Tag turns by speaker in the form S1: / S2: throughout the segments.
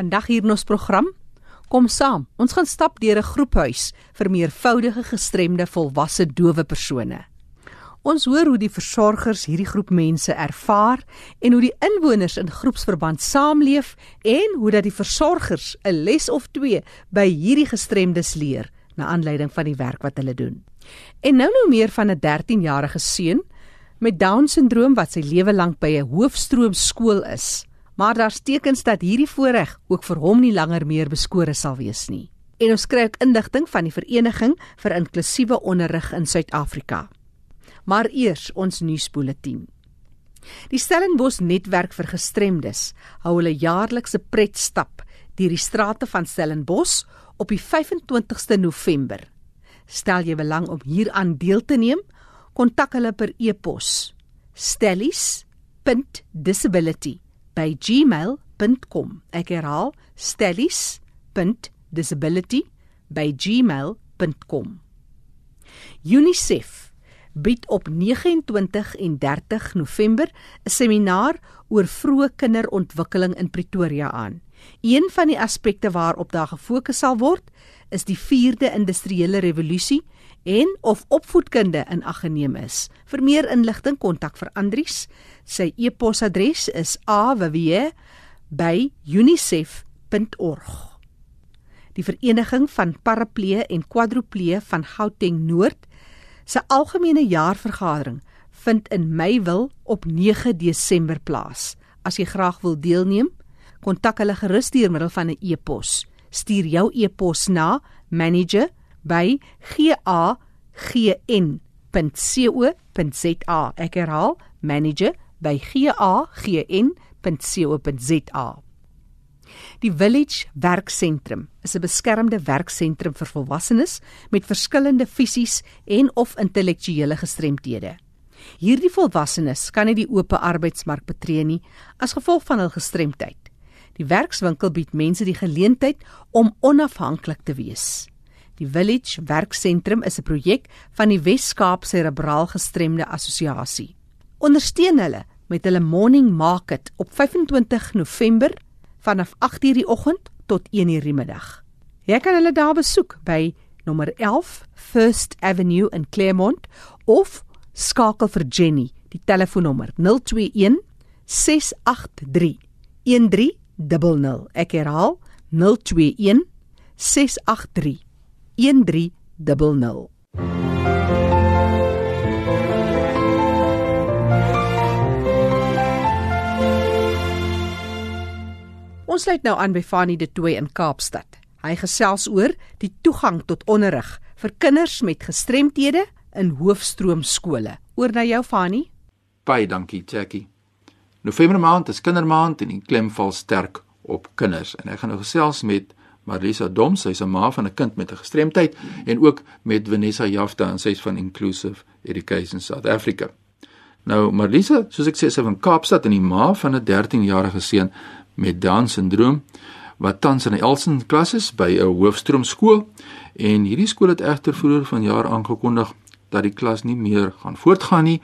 S1: Vandag hier in ons program, kom saam. Ons gaan stap deur 'n groephuis vir meervoudige gestremde volwasse dowe persone. Ons hoor hoe die versorgers hierdie groep mense ervaar en hoe die inwoners in groepsverband saamleef en hoe dat die versorgers 'n les of twee by hierdie gestremdes leer na aanleiding van die werk wat hulle doen. En nou nou meer van 'n 13-jarige seun met Down-sindroom wat sy lewe lank by 'n hoofstroom skool is. Maar daar's tekens dat hierdie voorreg ook vir hom nie langer meer beskore sal wees nie. En ons kry ook inligting van die Vereniging vir Inklusiewe Onderrig in Suid-Afrika. Maar eers ons nuusbulletin. Die Stellenbosch netwerk vir gestremdes hou hulle jaarlikse pretstap deur die strate van Stellenbosch op die 25ste November. Stel jy belang om hieraan deel te neem, kontak hulle per e-pos stellies.disability@gmail.com. Ek herhaal stellies.disability@gmail.com. UNICEF bied op 29 en 30 November 'n seminaar oor vroeë kinderontwikkeling in Pretoria aan. Een van die aspekte waarop daar gefokus sal word, is die 4de industriële revolusie en of opvoedkunde in ag geneem is. Vir meer inligting kontak vir Andries. Sy e-posadres is aww@unicef.org. Die vereniging van paraplee en kwadroplee van Gauteng Noord se algemene jaarvergadering vind in Meywil op 9 Desember plaas. As jy graag wil deelneem, kontak hulle gerus deur middel van 'n e-pos. Stuur jou e-pos na manager@gagn.co.za. Ek herhaal, manager@gagn.co.za. Die Village Werksentrum is 'n beskermde werksentrum vir volwassenes met verskillende fisies en of intellektuele gestremthede. Hierdie volwassenes kan nie die oop arbeidsmark betree nie as gevolg van hul gestremdheid. Die werkswinkel bied mense die geleentheid om onafhanklik te wees. Die Village Werksentrum is 'n projek van die Wes-Kaap Serebraal Gestremde Assosiasie. Ondersteun hulle met hulle morning market op 25 November vanaf 8:00 die oggend tot 1:00 die middag. Jy kan hulle daar besoek by nommer 11 First Avenue in Claremont of skakel vir Jenny, die telefoonnommer 021 683 1300. Ek herhaal 021 683 1300. Ons sluit nou aan by Fanie de Tooy in Kaapstad. Hy gesels oor die toegang tot onderrig vir kinders met gestremthede in hoofstroom skole. Oor na jou Fanie.
S2: Baie dankie Jackie. November maand is kindermaand en die klem val sterk op kinders en ek gaan nou gesels met Marisa Dom, sy's 'n ma van 'n kind met 'n gestremdheid en ook met Vanessa Jafta en sy's van Inclusive Education South Africa. Nou Marisa, soos ek sê, sy van Kaapstad en die ma van 'n 13-jarige seun met Down-sindroom wat tans in die Elsen klas is by 'n hoofstroom skool en hierdie skool het egter vroeër vanjaar aangekondig dat die klas nie meer gaan voortgaan nie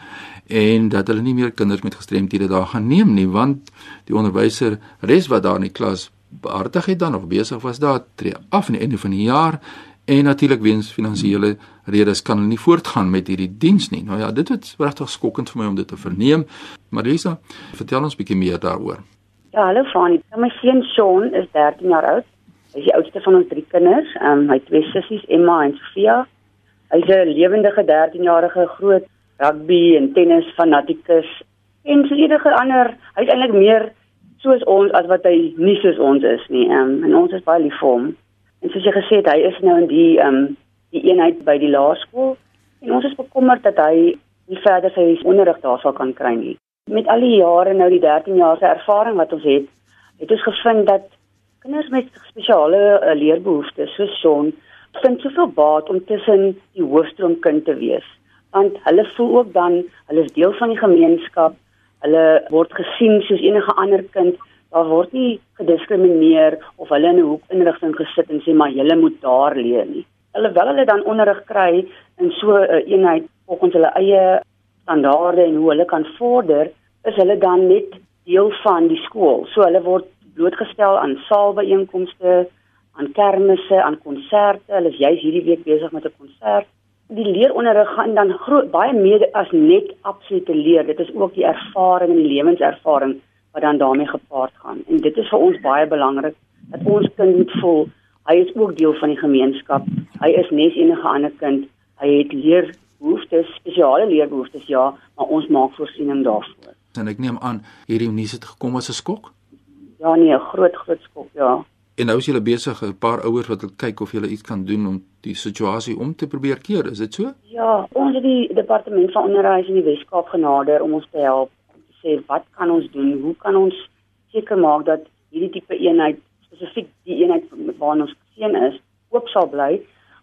S2: en dat hulle nie meer kinders met gestremthede daar gaan neem nie want die onderwyser res wat daar in die klas behartig het dan of besig was daar tree af aan die einde van die jaar en natuurlik weens finansiële redes kan hulle nie voortgaan met hierdie diens nie. Nou ja, dit was regtig skokkend vir my om dit te verneem. Marisa, vertel ons bietjie meer daaroor.
S3: Ja, hallo Fanie. My seun Sean is 13 jaar oud. Hy is die oudste van ons drie kinders. Ehm um, hy twee sissies, Emma en Sofia. Hy's 'n lewendige 13-jarige groot rugby en tennis fanatikus en so enige ander. Hy's eintlik meer soos ons as wat hy nie soos ons is nie. Ehm um, en ons is baie lief vir hom. En soos jy gesê het, hy is nou in die ehm um, die eenheid by die laerskool en ons is bekommerd dat hy nie verder sy onderrig daar sal kan kry nie met al die jare nou die 13 jaar se ervaring wat ons het, het ons gevind dat kinders met spesiale uh, leerbehoeftes soos Sean vind soveel baat om tussen die hoofstroomkind te wees want hulle voel ook dan hulle is deel van die gemeenskap hulle word gesien soos enige ander kind daar word nie gediskrimineer of hulle in 'n hoek inrigting gesit en sê maar julle moet daar leer nie alhoewel hulle dan onderrig kry in so 'n uh, eenheid volgens hulle eie standaarde en hoe hulle kan vorder, is hulle dan net deel van die skool. So hulle word blootgestel aan saalbyeenkomste, aan kermisse, aan konserte. Hulle is juis hierdie week besig met 'n konsert. Die leeronderrig gaan dan groot baie meer as net absolute leer. Dit is ook die ervaring en die lewenservaring wat dan daarmee gepaard gaan. En dit is vir ons baie belangrik dat ons kind moet voel hy is ook deel van die gemeenskap. Hy is nes enige ander kind. Hy het leerbehoeftes, spesiale leerbehoeftes ja, maar ons maak voorsiening daarvoor.
S2: En ek neem aan hierdie nuus het gekom as 'n skok?
S3: Ja nee, groot groot skok, ja.
S2: En nou is julle besig 'n paar ouers wat wil kyk of julle iets kan doen om die situasie om te probeer keer, is dit so?
S3: Ja, ons het die departement van onderwys in die Wes-Kaap genader om ons te help om te sê wat kan ons doen? Hoe kan ons seker maak dat hierdie tipe eenheid spesifiek die eenheid waarna ons seun is, oop sal bly?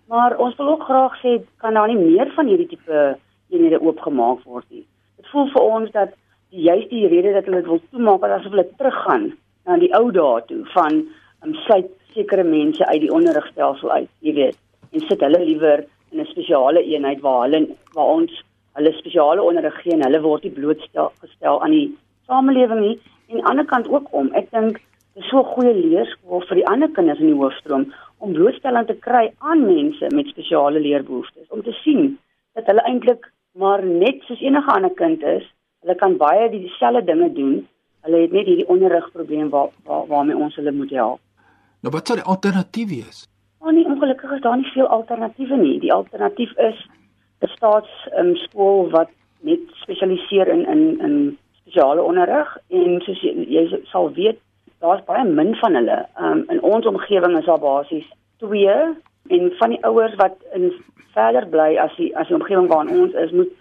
S3: Maar ons wil ook graag sê kan daar nie meer van hierdie tipe eenhede oopgemaak word nie. Dit voel vir ons dat juist die rede dat hulle dit wil toemaak is asof hulle teruggaan na die ou dae toe van um, sluit sekere mense uit die onderrigstelsel uit, jy weet, en sit hulle liewer in 'n spesiale eenheid waar hulle waar ons hulle spesiale onderrig gee en hulle word nie blootstel gestel aan die samelewing nie en aan die ander kant ook om ek dink dis so 'n goeie leerskool vir die ander kinders in die hoofstroom om blootstelling te kry aan mense met spesiale leerbehoeftes om te sien dat hulle eintlik maar net soos enige ander kind is Hulle kan baie dieselfde dinge doen. Hulle het net hierdie onderrigprobleem waar, waar waarmee ons hulle moet help.
S2: Nou wat sou die alternatief wees?
S3: Oh, nie ongelukkig is daar nie veel alternatiewe nie. Die alternatief is 'n staatsskool um, wat net spesialiseer in in in spesiale onderrig en soos jy, jy sal weet, daar's baie min van hulle. Um, in ons omgewing is daar basies twee en van die ouers wat in verder bly as die as die omgewing waarin ons is, moet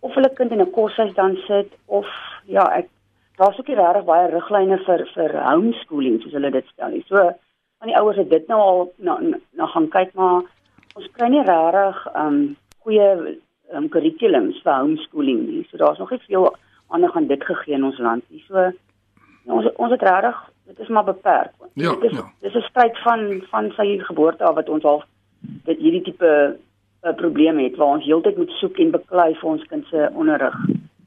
S3: of hulle kind in 'n koshuis dan sit of ja, ek daar's ook nie regtig baie riglyne vir vir homeschooling soos hulle dit stel nie. So van die ouers het dit nou al na na gaan kyk maar ons kry nie regtig um goeie um kurrikulums vir homeschooling nie. So daar's nog nie veel ander gaan dit gegee in ons land nie. So ja, ons ons het regtig dit is maar beperk.
S2: Ja,
S3: dit is
S2: ja.
S3: dis 'n stryd van van sy geboorte af wat ons al dit hierdie tipe 'n probleem het waar ons heeltyd moet soek en beklei vir ons kind se onderrig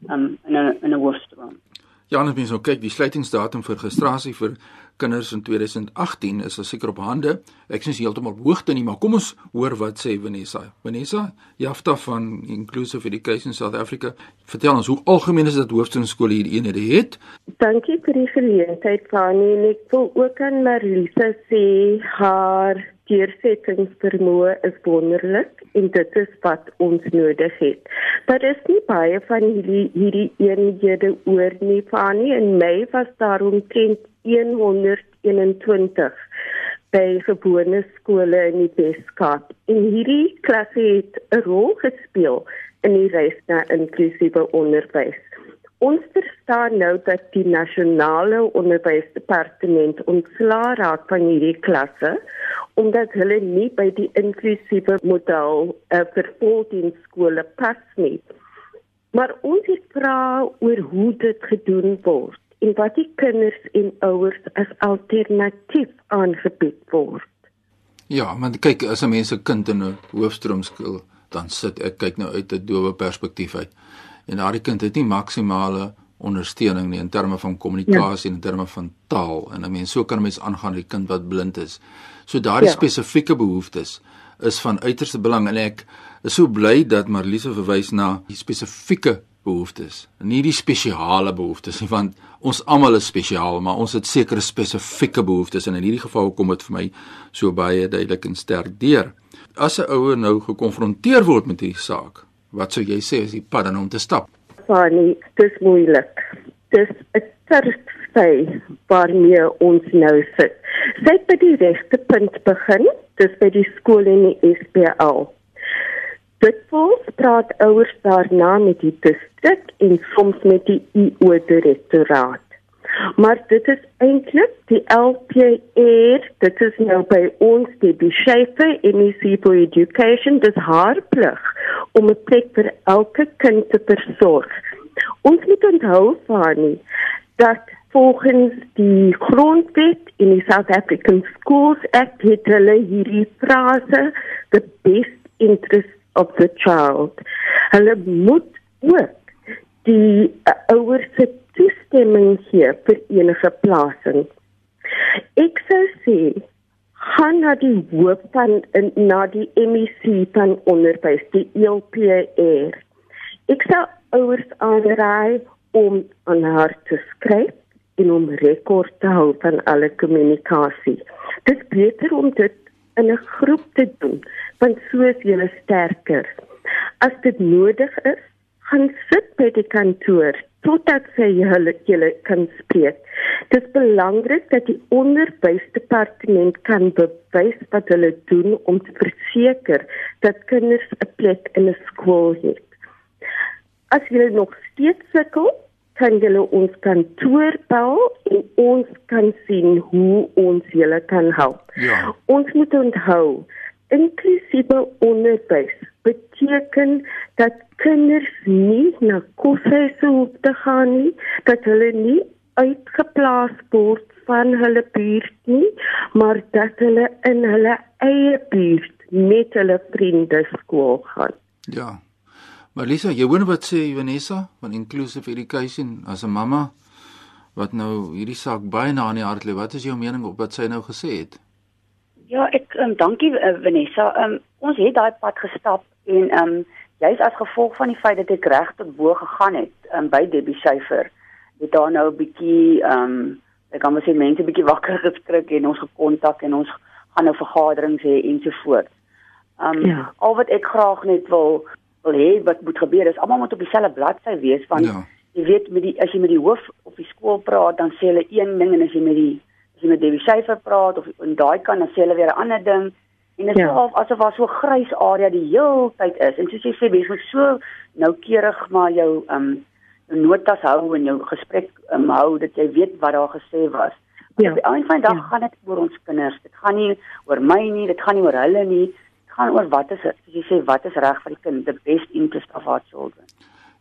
S3: um, in 'n in 'n hoofstroom.
S2: Ja, ons moet nou kyk, die sluitingsdatum vir registrasie vir kinders in 2018 is al seker op hande. Ek nie heeltemal hoogte nie, maar kom ons hoor wat sê Vanessa. Vanessa, Jafta van Inclusive Education South Africa, vertel ons hoe algemeen is dit hoofstroomskole hier eenhede het?
S4: Dankie vir die geleentheid, Fanie. Ek wil ook aan Marisa sê haar deursettingsvermoë is wonderlik en dit is wat ons nodig het. Daar is nie baie van hierdie hierdie eenhede oor nie van nie en Mei was daar omtrent 121 by gewone skole in die Weskaap. En hierdie klasse het 'n rol gespeel in die reis na inklusiewe onderwys. Ons verstaan nou dat die nasionale onderwysdepartement ontslaa raak van hierdie klasse omdat hulle nie by die inklusiewe model uh, vir voldienskole pas nie. Maar ons het vra oor hoe dit gedoen word en wat die kinders en ouers as alternatief aangebied word.
S2: Ja, maar kyk as 'n mens 'n kind in 'n hoofstroomskool dan sit ek kyk nou uit 'n doewe perspektief uit en daardie kind het nie maksimale ondersteuning nie in terme van kommunikasie ja. en in terme van taal en 'n mens so kan 'n mens aangaan die kind wat blind is. So daardie ja. spesifieke behoeftes is van uiterste belang en ek is so bly dat Marlise verwys na die spesifieke behoeftes, nie die spesiale behoeftes nie want ons almal is spesiaal, maar ons het sekere spesifieke behoeftes en in hierdie geval kom dit vir my so baie duidelik en sterk deur. As 'n ouer nou gekonfronteer word met hierdie saak, Wat sou jy sê is die pad om te stap?
S4: Fanny, dis moeilik. Dis 'n terugstay waarmee ons nou sit. Sy het by die regte punt begin, dis by die skool in die SPL. Dit voels praat ouers daarna met die distrik en soms met die IO direktoraat. Maar dit is eintlik die LPR, dit is nou by ons die beschefe MEC for Education, dis haar plig om 'n plek vir elke kind te versorg. Ons moet onthou van dat volgens die grondwet in die South African Schools Act het hulle hierdie frase the best interest of the child. Hulle moet ook die uh, ouers se toestemming gee vir enige plasing. Ek sou sê gaan na die hoof van na die MEC van onderwys, die ELPR. Ek sou ouers aanraai om aan haar te skryf en om rekord te hou van alle kommunikasie. Dit is beter om dit in 'n groep te doen, want so is jy sterker. As dit nodig is, gaan sit by die kantoor totdat sy hulle julle kan spreek. Dit is belangrik dat die onderwysdepartement kan bewys wat hulle doen om te verseker dat kinders 'n plek in 'n skool het. As jy nog steeds sukkel, kan julle ons kantoor bel en ons kan sien hoe ons julle kan help.
S2: Ja.
S4: Ons moet onthou, inklusiewe onderwys beteken dat kinders nie na koshuise hoef te gaan nie, dat hulle nie uitgeplaas word van hulle buurt nie, maar dat hulle in hulle eie buurt met hulle vriende skool gaan.
S2: Ja. Maar Lisa, jy hoor wat sê Vanessa van Inclusive Education as 'n mamma wat nou hierdie saak baie na in die hart lê. Wat is jou mening op wat sy nou gesê het?
S3: Ja, ek um, dankie uh, Vanessa. Um, ons het daai pad gestap en um juis as gevolg van die feit dat ek reg tot bo gegaan het um, by Debbie Syfer, het daar nou 'n bietjie um ek kan maar sê mense bietjie wakker geskrik en ons gekontak en ons gaan nou vergaderings hê ensovoorts. Um ja. al wat ek graag net wil wil hê wat moet gebeur is almal moet op dieselfde bladsy wees want ja. jy weet met die as jy met die hoof op die skool praat dan sê hulle een ding en as jy met die as jy met Debbie Syfer praat of in daai kan dan sê hulle weer 'n ander ding en dit is ja. asof daar so 'n grys area die hele tyd is en soos jy sê jy moet so noukeurig maar jou um notas hou en jou gesprek um, hou dat jy weet wat daar gesê was. Ja. Op die einde van die dag ja. gaan dit oor ons kinders. Dit gaan nie oor my nie, dit gaan nie oor hulle nie gaan oor wat is soos jy sê wat is reg vir die kind the best interest of our children.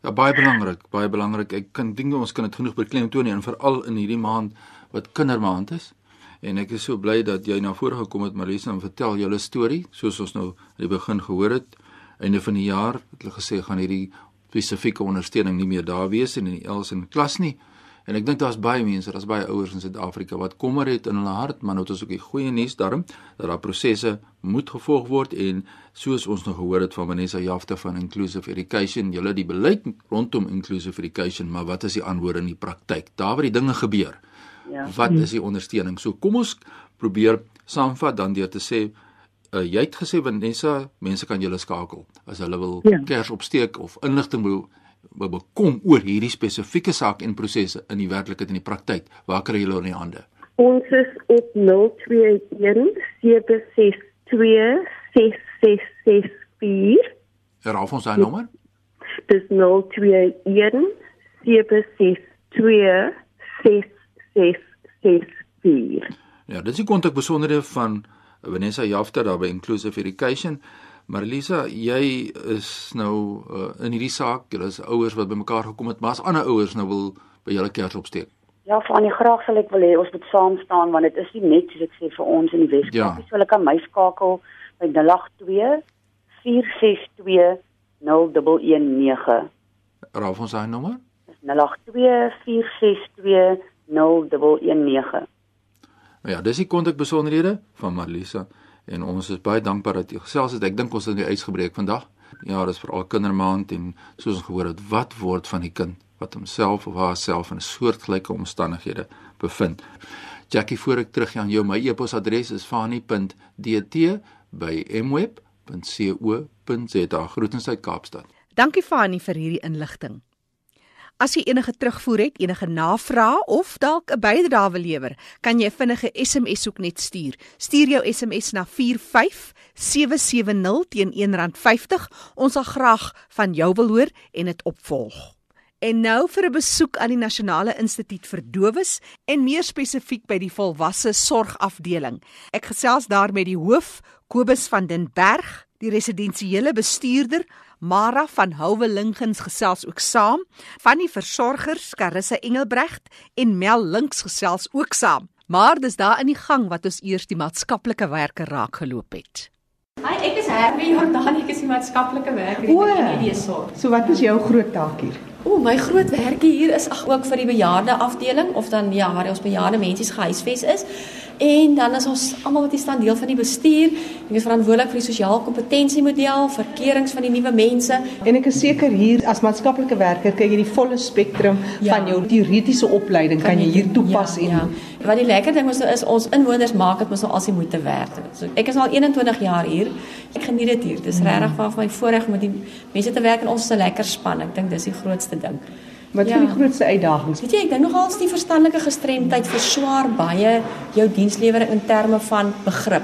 S2: Ja baie belangrik, baie belangrik. Ek kan dink ons kan dit genoeg beklemtoon en veral in hierdie maand wat kindermaand is. En ek is so bly dat jy na vore gekom het Marisa en vertel julle storie soos ons nou aan die begin gehoor het. Einde van die jaar het hulle gesê gaan hierdie spesifieke ondersteuning nie meer daar wees in die els in klas nie. En ek dink daar's baie mense, daar's baie ouers in Suid-Afrika wat kommer het in hulle hart, maar nou het ons ook die goeie nuus daarom dat daar prosesse moet gevolg word en soos ons nou gehoor het van Vanessa Jafte van Inclusive Education, julle die beleid rondom Inclusive Education, maar wat is die antwoorde in die praktyk? Daar waar die dinge gebeur. Ja. Wat is die ondersteuning? So kom ons probeer saamvat dan deur te sê uh, jy het gesê Vanessa, mense kan julle skakel as hulle wil ja. kers opsteek of inligting wil bekom oor hierdie spesifieke saak en prosesse in die werklikheid en die praktyk. Waar kry julle in die hande?
S4: Ons is op 021 762 6664.
S2: Herhaal ons daai nommer?
S4: Dis 021 762 6664.
S2: Ja, dis die kontak besonderhede van Vanessa Jafta daar by Inclusive Education. Maar Elisa, jy is nou uh, in hierdie saak, julle is ouers wat bymekaar gekom het, maar as ander ouers nou wil by julle kers opsteek.
S3: Ja, van die graag sal ek wil hê ons moet saam staan want dit is nie net soos ek sê vir ons in die Weskaap ja. So hulle kan my skakel by 082 462 0119.
S2: Raaf ons daai nommer?
S3: Dis 082 462 0119.
S2: Ja, dis die kontak besonderhede van Marlisa en ons is baie dankbaar dat jy gesels het. Ek dink ons het die uitgebreek vandag. Ja, dis veral kindermaand en soos ons gehoor het, wat word van die kind wat homself of haarself in 'n soortgelyke omstandighede bevind. Jackie, voor ek terug aan jou, my e-posadres is fani.dt@mweb.co.za. Groetens uit Kaapstad.
S1: Dankie Fani vir hierdie inligting. As jy enige terugvoer het, enige navrae of dalk 'n bydrae wil lewer, kan jy vinnige SMS ook net stuur. Stuur jou SMS na 45770 teen R1.50. Ons sal graag van jou wil hoor en dit opvolg. En nou vir 'n besoek aan die Nasionale Instituut vir Dowes en meer spesifiek by die volwasse sorgafdeling. Ek gesels daar met die hoof, Kobus van den Berg, die residensiële bestuurder Mara van Houwe Lingens gesels ook saam, van die versorgers Karisse Engelbregt en Mel Links gesels ook saam. Maar dis daar in die gang wat ons eers die maatskaplike werker raak geloop het.
S5: Hi ek is Hermie Jordaan, ek is die maatskaplike werker by die sorg.
S1: So wat is jou groot taak hier?
S5: O, my groot werkie hier is ag ook vir die bejaarde afdeling of dan ja, waar ons bejaarde mense gehuisves is. En dan is ons almal wat hier staan deel van die bestuur. Ek is verantwoordelik vir die sosiaal kompetensiemodel, verkerings van die nuwe mense.
S1: En ek is seker hier as maatskaplike werker kry jy die volle spektrum
S5: Ja.
S1: van jou teoretiese opleiding kan, jy hier toepas
S5: ja,
S1: en
S5: ja. Wat die lekker ding is nou is ons inwoners maak dit mos nou as die moeite werd. So ek is al 21 jaar hier. Ek geniet dit hier. Dis regtig waar vir my voorreg om met die mense te werk en ons is 'n lekker span. Ek dink dis die grootste ding.
S1: wat
S5: Ja.
S1: vir die grootste uitdagings.
S5: Weet jy, ek dink nogals die verstandelike gestremdheid verswaar baie jou dienslewering in terme van begrip.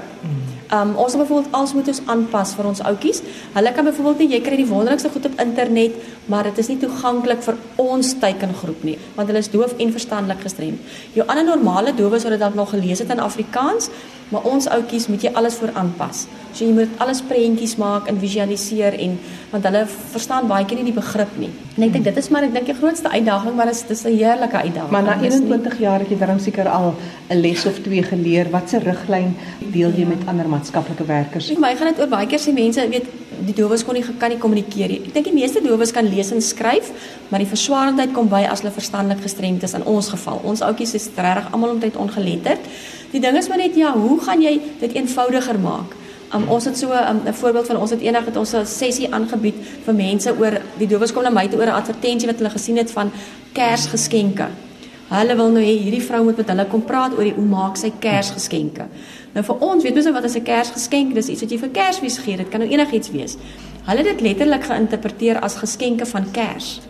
S5: Um ons moet byvoorbeeld alles moet ons aanpas vir ons ouetjies. Hulle kan byvoorbeeld nie jy kry die wonderlikste goed op internet, maar dit is nie toeganklik vir ons teikengroep nie, want hulle is doof en verstandelik gestremd. Jou ander normale dowes sou dit dalk nog gelees het in Afrikaans, maar ons ouetjies moet jy alles voor aanpas. So jy moet alles prentjies maak en visualiseer en want hulle verstaan baie keer nie die begrip nie. En ek dink dit is maar ek dink die grootste uitdaging, maar dit is 'n heerlike uitdaging.
S1: Maar na
S5: Dis nie-
S1: 21 jaar het jy dan seker al 'n les of twee geleer. Wat se riglyn deel jy met ander maatskaplike werkers?
S5: Vir gaan dit oor baie keer sê mense, weet, die dowes kon nie kan nie kommunikeer nie. Ek dink die meeste dowes kan lees en skryf, maar die verswarendheid kom by as hulle verstandelik gestremd is in ons geval. Ons ouetjies is regtig almal omtrent ongeletterd. Die ding is maar net ja, hoe gaan jy dit eenvoudiger maak? Um, ons het so 'n um, voorbeeld van ons het eendag het ons 'n sessie aangebied vir mense oor die dowes kom na my toe oor 'n advertensie wat hulle gesien het van Kersgeskenke. Hulle wil nou hê hierdie vrou moet met hulle kom praat oor die hoe maak sy Kersgeskenke. Nou vir ons, weet mens nou wat is 'n Kersgeskenk? Dis iets wat jy vir Kersfees gee. Dit kan nou enigiets wees. Hulle het dit letterlik geïnterpreteer as geskenke van Kers.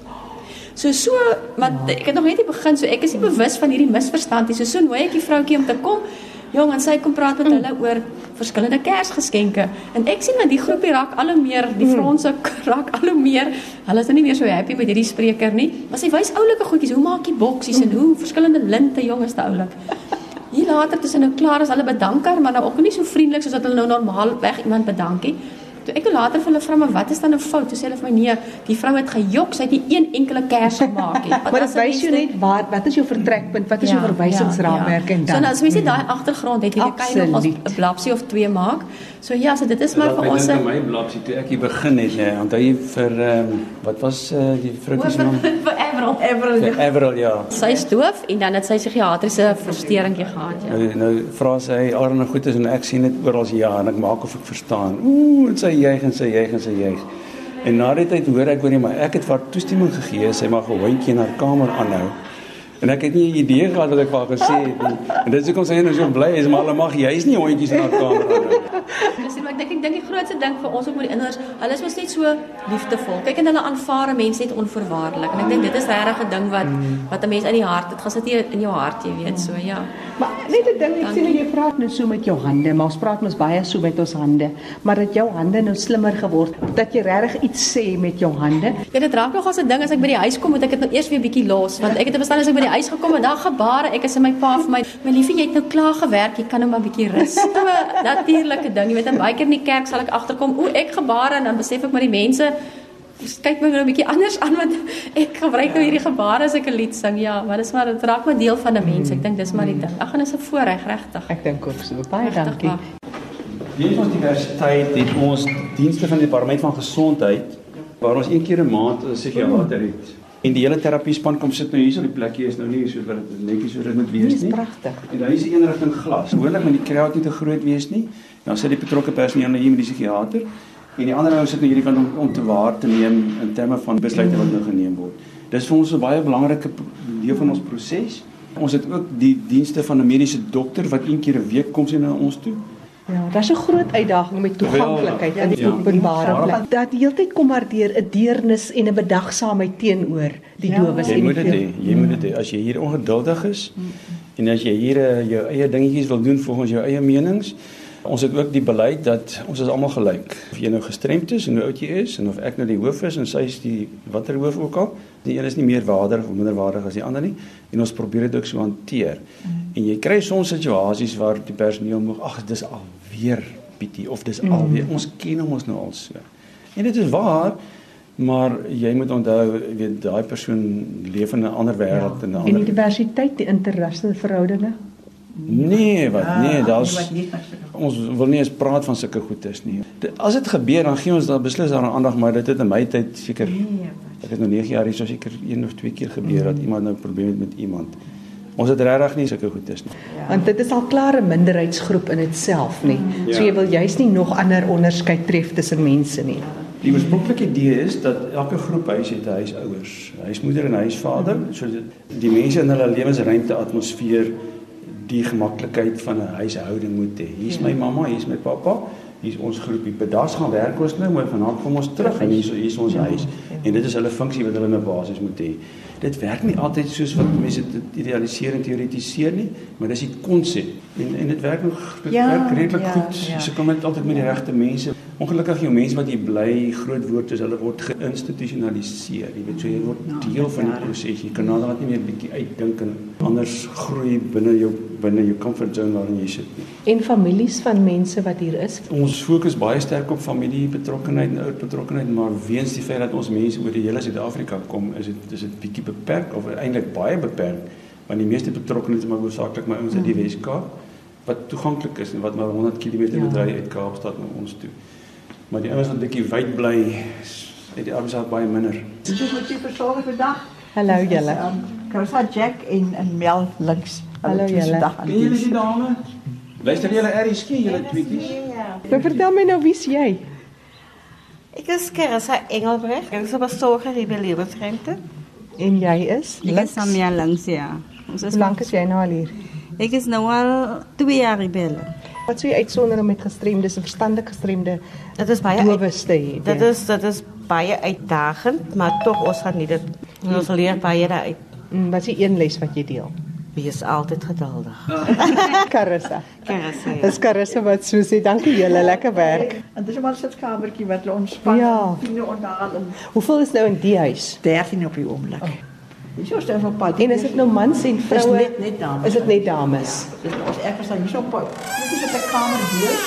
S5: So so, want ek het nog net nie begin, so ek is nie bewus van hierdie misverstand nie. So so nooi ek die vroutjie om te kom. Jong, en sy kom praat met hulle oor verskillende Kersgeskenke. En ek sien dat die groepie raak al hoe meer, die Franse raak al hoe meer. Hulle is nou nie meer so happy met hierdie spreker nie. Maar sy wys oulike goedjies, hoe maak jy boksies en hoe verskillende linte, jong, is te oulik. Hier later tussen nou klaar as hulle bedank haar, maar nou ook nie so vriendelik soos wat hulle nou normaal weg iemand bedankie. Toe ek nou later vir hulle vra maar wat is dan nou fout? Toe sê hulle vir my nee, die vrou het gejok, sy het nie een enkele kers gemaak nie.
S1: Maar dit wys jou net waar wat is jou vertrekpunt? Wat is jou verwysingsraamwerk en dan?
S5: So nou as mens nie daai agtergrond het, jy kan jy nog
S1: Absoluut.
S5: 'n blapsie of twee maak. So ja, so dit is maar vir ons 'n
S6: my blapsie toe ek hier begin het, nee, onthou jy vir ehm wat was uh, die vroutjie se naam?
S5: vir Everal.
S6: Vir Everal, ja.
S5: Sy is doof en dan het sy psigiatriese versteuringkie gehad, ja.
S6: Nou, nou vra sy allerlei goedes en ek sien dit oral ja en ek maak of ek verstaan. Ooh, en sy juig en sy juig en sy juig. En na die tyd hoor ek hoor nie maar ek het vir toestemming gegee sy mag 'n hondjie in haar kamer aanhou. En ek het nie 'n idee gehad wat ek vir haar gesê het nie. En dit is hoekom sy nou so bly is maar hulle mag juis nie hondjies in haar kamer aanhou.
S5: Dis maar ek dink ek dink die grootste ding vir ons ook met die inders, hulle is mos net so liefdevol. Kyk en hulle aanvaar mense net onvoorwaardelik. En ek dink dit is regtig 'n ding wat wat 'n mens in die hart, dit gaan sit in jou hart, jy weet, so ja.
S1: Maar net 'n ding, ek sien hoe jy praat nou so met jou hande, maar ons praat mos baie so met ons hande, maar dat jou hande nou slimmer geword, dat jy regtig iets sê met jou hande.
S5: Ja, dit raak nog as 'n ding as ek by die huis kom, moet ek dit nou eers weer bietjie los, want ek het verstaan as ek by die huis gekom en daar gebare, ek is in my pa vir my, my liefie, jy het nou klaar gewerk, jy kan nou maar bietjie rus. So 'n natuurlike ding, jy weet, en baie keer in die kerk sal ek agterkom, o, ek gebare en dan besef ek maar die mense kyk my nou 'n bietjie anders aan want ek gebruik nou hierdie gebare as ek 'n lied sing. Ja, maar dis maar dit raak maar deel van 'n mens. Ek dink dis maar die ding. Ag, en dis 'n voorreg regtig.
S1: Ek dink ook so. Baie
S5: Regtig
S1: dankie.
S6: Hier ons universiteit het ons dienste van die departement van gesondheid waar ons een keer 'n maand 'n psigiater het. En die hele terapiespan kom sit nou hier so die plekkie is nou nie so wat dit netjies so dit moet wees
S1: Dis
S6: nie.
S1: pragtig.
S6: En dan is die een rigting glas. Hoorlik met die crowd nie te groot wees nie. Dan sit die betrokke personeel nou hier met die psigiater en die ander ou sit nou hierdie kant om, om te waar te neem in terme van besluite wat nou geneem word. Dis vir ons 'n baie belangrike deel van ons proses. Ons het ook die dienste van 'n mediese dokter wat een keer 'n week kom sien na ons toe.
S1: Ja, daar's 'n groot uitdaging met toeganklikheid in die
S6: Ja.
S1: openbare plek. Dat heeltyd kom maar deur 'n deernis en 'n bedagsaamheid teenoor die dowes
S6: Jy
S1: en
S6: moet
S1: die
S6: dit
S1: veel-
S6: hê. Jy moet dit hê. As jy hier ongeduldig is en as jy hier uh, jou eie dingetjies wil doen volgens jou eie menings, ons het ook die beleid dat ons is almal gelyk. Of jy nou gestremd is en hoe oud jy is en of ek nou die hoof is en sy is die watter hoof ook al, die een is nie meer waardig of minder waardig as die ander nie en ons probeer dit ook so hanteer. En jy kry soms situasies waar die personeel moeg, ag dis alweer Pietie of dis alweer ons ken hom ons nou al so. En dit is waar Maar jy moet onthou, weet daai persoon leef in 'n ander wêreld en 'n
S1: En die
S6: ander
S1: diversiteit, die interracial verhoudinge.
S6: Nee, wat nee, daar's Ons wil nie eens praat van sulke goedes nie. Dit, as dit gebeur dan gee ons dan beslis daaraan aandag, maar dit het in my tyd seker ek het nou 9 jaar hier so seker een of twee keer gebeur dat iemand nou probleme het met iemand. Ons het regtig nie sulke goedes nie.
S7: Want dit is al klaar 'n minderheidsgroep in dit self, nê. So jy wil juist nie nog ander onderskeid tref tussen mense nie.
S6: Die oorspronklike idee is dat elke groep huis het 'n huisouers, huismoeder en huisvader, sodat die mense in hulle lewensruimte atmosfeer die gemaklikheid van 'n huishouding moet hê. Hier's my mamma, hier's my pappa, hier's ons groepie. Bedags gaan werk ons nou, maar vanaand kom ons terug en hier's hier's ons huis. En dit is hulle funksie wat hulle in 'n basis moet hê. Dit werk nie altyd soos wat mense dit idealiseer en teoretiseer nie, maar dis die konsep. En en dit werk nog dit
S8: Ja,
S6: werk redelik
S8: ja,
S6: goed.
S8: ja.
S6: So kom dit altyd met die regte mense. Ongelukkig jou mense wat hier bly, groot woord is hulle word geïnstitusionaliseer. Jy weet so jy word deel van die proses. Jy kan naderhand nie meer bietjie uitdink en anders groei binne jou binne jou comfort zone waarin jy sit nie.
S7: En families van mense wat hier is.
S6: Ons fokus baie sterk op familie betrokkenheid en ouer betrokkenheid, maar weens die feit dat ons mense oor die hele Suid-Afrika kom, is dit is dit bietjie beperk of eintlik baie beperk want die meeste betrokkenheid is maar hoofsaaklik my ouens uit die Wes-Kaap wat toeganklik is en wat maar 100 km
S7: Ja.
S6: moet ry uit Kaapstad na ons toe. Maar die ouens wat bietjie wyd bly, het die arbeidsaak baie minder.
S8: Dis wat jy versorg vandag.
S7: Hallo julle.
S8: Um, Carissa Jack en en Mel links. Hulle
S7: Hallo,
S8: twee is
S7: julle.
S8: vandag aan diens.
S6: dame? Luister julle RSG, julle tweeties?
S7: Nou vertel my nou wie's jy?
S9: Ik is Carissa Engelbrecht. Ik ben besorger in de levensruimte.
S7: En jy is?
S10: Ek is Samia langs ja. Ons is
S7: Hoe lank is jy nou al hier?
S10: Ek is nou al 2 jaar in Belle.
S7: Wat sou jy uitsonder om met gestremdes en verstandig gestremde
S9: Dat is baie uit,
S7: dowes te hê?
S9: dat is dat is baie uitdagend, maar toch ons gaan niet het. Ons leer baie daaruit.
S7: Mm, Wat is die een les wat jy deel?
S9: Wees altyd geduldig.
S7: Carissa.
S9: Carissa. Ja.
S7: Dis Carissa wat so sê. Dankie julle, lekker werk.
S8: En dis maar 'n sitkamertjie wat hulle ontspan.
S7: Ja.
S8: Vriende onthaal en
S7: Hoeveel is nou in die huis?
S8: 13 op die oomblik. Hier is daar nog 'n paar.
S7: En is dit nou mans en vroue?
S8: net- net dames.
S7: Is dit net dames?
S8: Dis ons ek is dan hier so op. Dit is 'n kamer deel.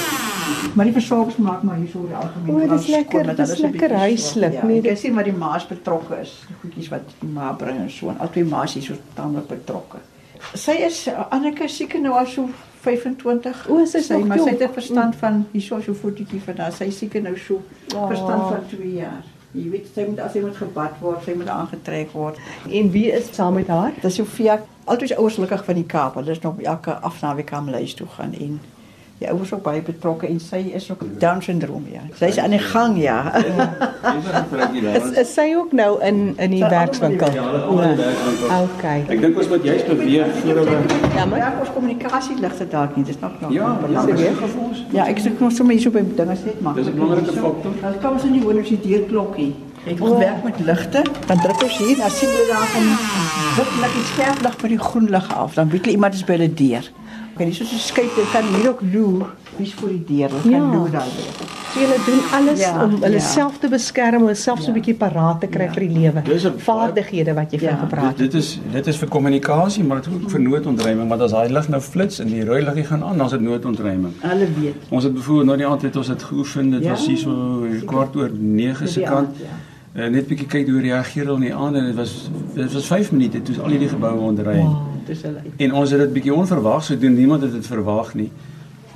S8: Maar die versorgers maak maar hier so die algemeen.
S7: O, dis
S8: vrouens
S7: lekker,
S8: skoon, dat
S7: dis
S8: hulle so
S7: lekker
S8: bietjie
S7: huislik,
S8: sorg,
S7: nee,
S8: Ja,
S7: dit-
S8: jy sien maar die ma's betrokke is. Die Goedjies wat die ma bring en so en al twee ma's hier so tamelik betrokke. Sy is uh, Anneke seker nou al so 25.
S7: O, sy is
S8: sy
S7: nog
S8: maar sy het. 'n verstand van hier so voetjie van daar. Sy is seker nou so
S7: Oh.
S8: verstand van 2 jaar. Jy weet sy moet as moet gebad word, sy moet aangetrek word.
S7: En wie is saam met haar?
S8: Dis Sofia, altyd ouers gelukkig van die Kaap. Hulle is nog elke afnaweek aan lys toe gaan en die ouers ook baie betrokke en sy is ook down syndroom ja. Sy's aan die gang ja.
S7: Is is sy ook nou in in die
S8: Sy
S7: werkswinkel?
S6: Ja, hulle almal in die werkswinkel.
S7: Okay.
S6: Ek dink ons moet juist beweeg voor we
S7: Ja, maar
S8: Ja, ons kommunikasie ligte dalk nie. Dis nog nog.
S6: Ja,
S8: belangrik.
S6: dis reg vir ons.
S8: Ja, ek sê kom sommer hier so by dinge net maak.
S6: Dis 'n belangrike faktor.
S8: Dan kom ons in die woning as die deurklokkie. Ek moet werk met ligte, dan druk ons hier, dan sien hulle daar van wit lig die skerp lig by die groen lig af. Dan weet hulle iemand is by hulle deur. En dis so 'n skype, jy kan hier ook loer. Wie's voor die deur? Hulle kan
S7: Ja.
S8: loer daar.
S7: so julle doen alles
S8: Ja,
S7: om hulle
S8: ja.
S7: self te beskerm, hulle self so 'n bietjie paraat te kry
S8: Ja.
S7: vir die lewe. Vaardighede wat jy van
S8: Ja.
S7: gepraat
S6: Dit,
S7: het.
S6: dit is dit is vir kommunikasie, maar dit is ook vir noodontruiming, want as daai lig nou flits en die rooi liggie gaan aan, dan is dit noodontruiming.
S8: Hulle weet.
S6: Ons het byvoorbeeld nou die aand het ons dit geoefen. Dit
S8: Ja.
S6: was hier so kwart oor 9 se
S8: Die
S6: kant.
S8: aand, ja.
S6: Uh, net bietjie kyk hoe reageer hulle nie aan en dit was dit was 5 minute toe is al hierdie geboue ontruim.
S7: Wow.
S8: Dis hulle.
S6: En ons het dit bietjie onverwags gedoen. Niemand het dit verwag nie.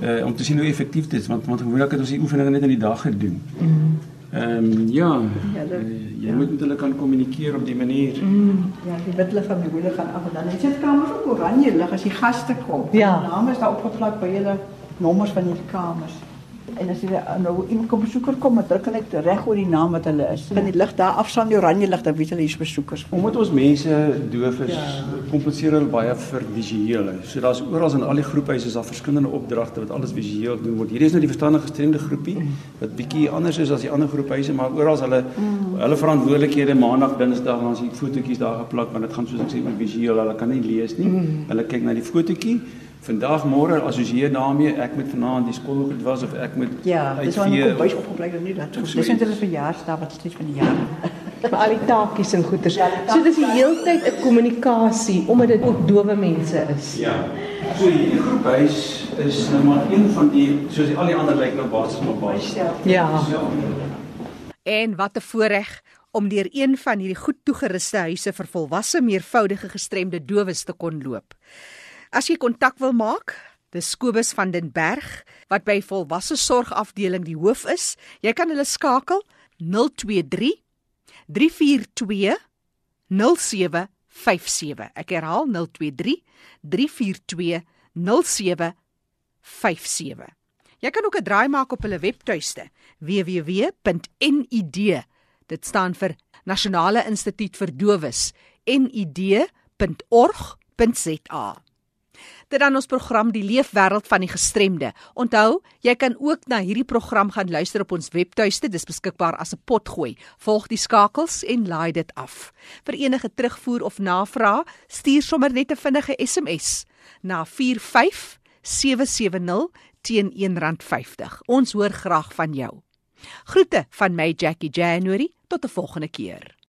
S6: Uh om te sien hoe effektief dit is want want gewoonlik het ons die oefeninge net in die dag gedoen. Ehm ja,
S8: Ja, dat-
S6: uh, jy moet met hulle kan kommunikeer op die manier.
S8: Ja, die witlig van die wiele gaan af en dan het jy kamers ook oranje lig as die gaste kom.
S7: Ja.
S8: Die name is daar opgeplak by julle nommers van julle kamers. En as jy nou iemand kom besoeker kom, dan druk hulle reg oor die naam wat hulle is. Van die lig daar afstaan die oranje lig, dan weet hulle hier's besoekers.
S6: Omdat ons mense doof is,
S8: Ja.
S6: kompenseer hulle baie vir visuele. So daar's oral in al die groephuise is daar verskillende opdragte wat alles visueel doen word. Hierdie is nou die verstandige gestremde groepie wat bietjie anders is as die ander groephuise, maar oral hulle hulle verantwoordelikhede maandag, dinsdag, dan is die fotootjies daar geplak, want dit gaan soos ek sê oor visueel. Hulle kan nie lees nie. Hulle kyk na die fotootjie. Vandag môre assosieer daarmee ek moet vanaand die skoolgoed was of ek moet
S8: Ja, dis waar
S6: uitvee
S8: hulle kom
S6: of-
S8: bys opgebly dan nie dat.
S6: Of
S8: Dis net hulle verjaarsdag wat steeds van die jaar.
S7: vir al die taakies en goeders. So dis die heeltyd 'n kommunikasie omdat dit ook dowe mense is.
S6: Ja. So hierdie groephuis is nou maar een van die soos die al die ander lyk nou basies maar basies.
S7: Ja.
S1: En wat 'n voorreg om deur een van hierdie goed toegeruste huise vir volwasse meervoudige gestremde dowes te kon loop. As jy kontak wil maak, Dis Kobus van den Berg wat by volwasse sorgafdeling die hoof is. Jy kan hulle skakel 023 342 0757. Ek herhaal 023 342 0757. Jy kan ook 'n draai maak op hulle webtuiste www.nid. Dit staan vir Nasionale Instituut vir Dowes. nid.org.za. Dit dan ons program Die Leefwêreld van die Gestremde. Onthou, jy kan ook na hierdie program gaan luister op ons webtuiste. Dis beskikbaar as 'n potgooi. Volg die skakels en laai dit af. Vir enige terugvoer of navrae, stuur sommer net 'n vinnige SMS na 45770 teen R1.50. Ons hoor graag van jou. Groete van my Jackie January tot 'n volgende keer.